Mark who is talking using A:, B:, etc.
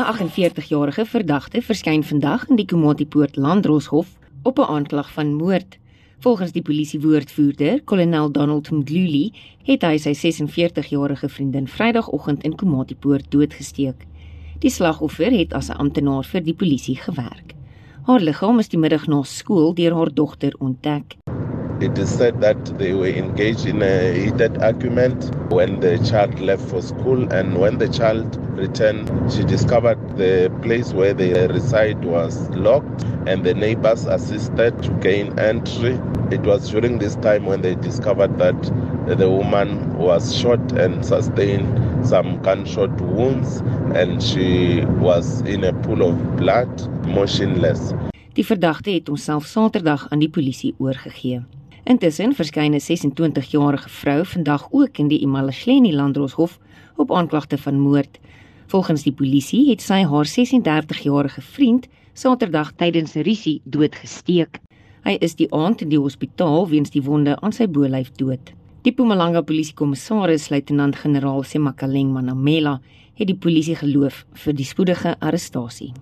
A: 'n 48-jarige verdagte verskyn vandag in die Komatipoort Landdroshof op 'n aanklag van moord. Volgens die polisiewoordvoerder, kolonel Donald Mdluli, het hy sy 46-jarige vriendin Vrydagoggend in Komatipoort doodgesteek. Die slagoffer het as 'n amptenaar vir die polisie gewerk. Haar liggaam is die middag na skool deur haar dogter ontdek.
B: It is said that they were engaged in a heated argument when the child left for school, and when the child returned, she discovered the place where they reside was locked, and the neighbors assisted to gain entry. It was during this time when they discovered that the woman was shot and sustained some gunshot wounds, and she was in a pool of blood, motionless.
A: Die verdagte het homself Saterdag aan die polisie oorgegee. Intussen verskyn 'n 26-jarige vrou vandag ook in die Imalashleni Landdroshof op aanklagte van moord. Volgens die polisie het sy haar 36-jarige vriend Saterdag tydens 'n rusie doodgesteek. Hy is die aand in die hospitaal weens die wonde aan sy bolyf dood. Die Mpumalanga polisiekommissaris, luitenant-generaal Semakaleng Manamela, het die polisie geloof vir die spoedige arrestasie.